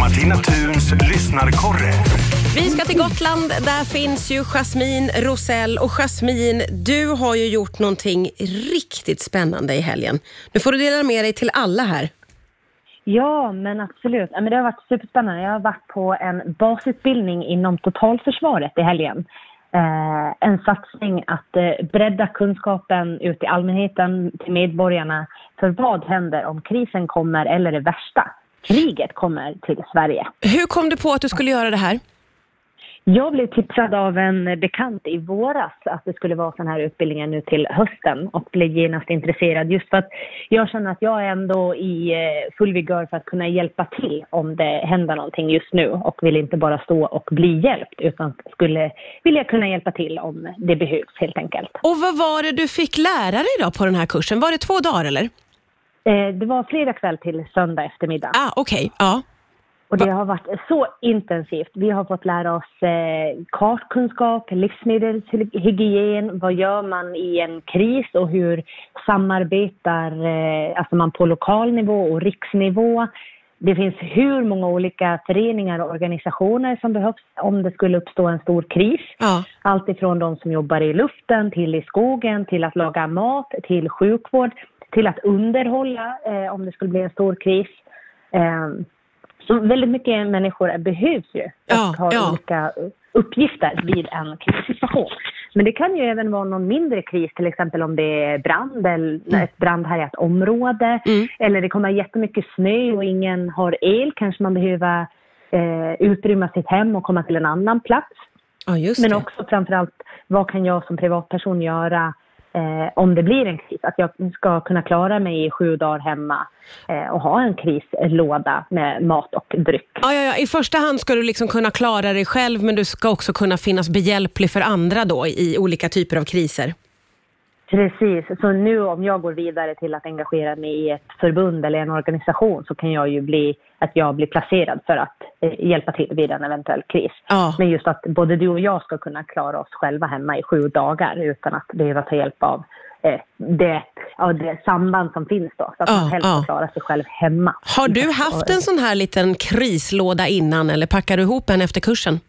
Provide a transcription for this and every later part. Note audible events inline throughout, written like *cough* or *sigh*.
Martina Thuns lyssnarkorre. Vi ska till Gotland. Där finns ju Jasmine Rosell. Och Jasmine, du har ju gjort någonting riktigt spännande i helgen. Nu får du dela med dig till alla här. Ja, men absolut. Det har varit superspännande. Jag har varit på en basutbildning inom totalförsvaret i helgen. Eh, en satsning att eh, bredda kunskapen ut till allmänheten, till medborgarna. För vad händer om krisen kommer, eller det värsta, kriget kommer till Sverige? Hur kom du på att du skulle göra det här? Jag blev tipsad av en bekant i våras att det skulle vara sån här utbildningar nu till hösten och blev genast intresserad just för att jag känner att jag är ändå i eh, full vigör för att kunna hjälpa till om det händer någonting just nu och vill inte bara stå och bli hjälpt utan skulle vilja kunna hjälpa till om det behövs helt enkelt. Och vad var det du fick lära dig då på den här kursen? Var det två dagar eller? Eh, Det var fredag kväll till söndag eftermiddag. Ah, okej. Ja. Och det har varit så intensivt. Vi har fått lära oss eh, kartkunskap, livsmedelshygien, vad gör man i en kris och hur samarbetar eh, alltså man på lokal nivå och riksnivå. Det finns hur många olika föreningar och organisationer som behövs om det skulle uppstå en stor kris. Ja. Allt ifrån de som jobbar i luften till i skogen, till att laga mat, till sjukvård, till att underhålla eh, om det skulle bli en stor kris. Eh, så väldigt mycket människor behövs ju och Ja, har ja. olika uppgifter vid en krissituation. Men det kan ju även vara någon mindre kris, till exempel om det är brand eller ett brandhärjat område. Mm. Eller det kommer jättemycket snö och ingen har el. Kanske man behöver eh, utrymma sitt hem och komma till en annan plats. ja, Men också framförallt, vad kan jag som privatperson göra eh, om det blir en kris? Att jag ska kunna klara mig i sju dagar hemma eh, och ha en krislåda med mat och dryck. Ja, ja, ja. I första hand ska du liksom kunna klara dig själv, men du ska också kunna finnas behjälplig för andra då i olika typer av kriser. Precis, så nu om jag går vidare till att engagera mig i ett förbund eller en organisation så kan jag ju bli, att jag blir placerad för att eh, hjälpa till vid en eventuell kris. Ja. Men just att både du och jag ska kunna klara oss själva hemma i sju dagar utan att behöva ta hjälp av eh, det, ja, det samband som finns då. Så att Ja, man helst ja. ska klara sig själv hemma. Har du haft en sån här liten krislåda innan eller packar du ihop en efter kursen?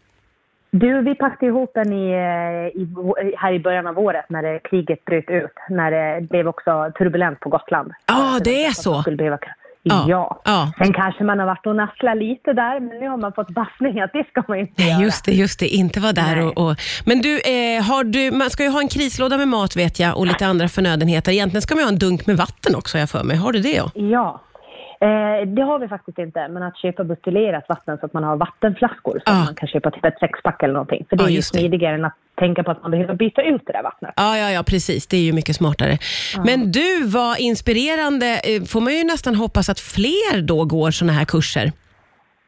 Du, vi packade ihop den i, eh, i, vå- här i början av året när det, kriget bröt ut. När det blev också turbulent på Gotland. Ja, det är så. Skulle behöva, Ja, ja. ja. Sen kanske man har varit och nasslat lite där, men nu har man fått bassning att det ska man inte Nej, göra. just det, just det. Inte vara där och, och... Men du, eh, har du, man ska ju ha en krislåda med mat vet jag och lite andra förnödenheter. Egentligen ska man ju ha en dunk med vatten också jag för mig. Har du det? Ja? Ja. Eh, det har vi faktiskt inte, men att köpa buteljerat vatten så att man har vattenflaskor så att man kan köpa typ ett sexpack eller någonting. För det Ja, är ju det. smidigare än att tänka på att man behöver byta ut det där vattnet. Ja, ja, ja, precis. Det är ju mycket smartare. Men du, vad inspirerande. Eh, Får man ju nästan hoppas att fler då går såna här kurser.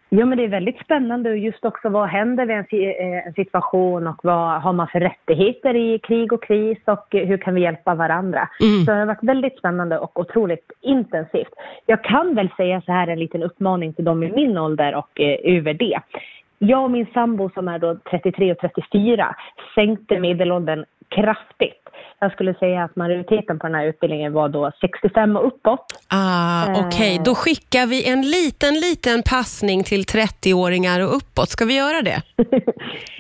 Ja, men det är väldigt spännande och just också vad händer vid en, eh, en situation och vad har man för rättigheter i krig och kris och eh, hur kan vi hjälpa varandra. Så det har varit väldigt spännande och otroligt intensivt. Jag kan väl säga så här en liten uppmaning till dem i min ålder och eh, över det. Jag och min sambo som är då 33 och 34 sänkte medelåldern kraftigt. Jag skulle säga att majoriteten på den här utbildningen var då 65 och uppåt. Ah, Eh. Okej, då skickar vi en liten, liten passning till 30-åringar och uppåt. Ska vi göra det? *laughs*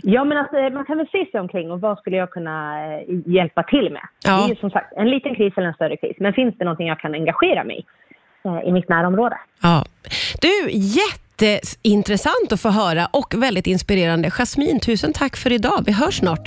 ja, men alltså, man kan väl se sig omkring och vad skulle jag kunna eh, hjälpa till med? Ja. Det är ju som sagt en liten kris eller en större kris. Men finns det någonting jag kan engagera mig i i mitt närområde? Ja. Du, jätteintressant att få höra och väldigt inspirerande. Jasmin, tusen tack för idag. Vi hörs snart.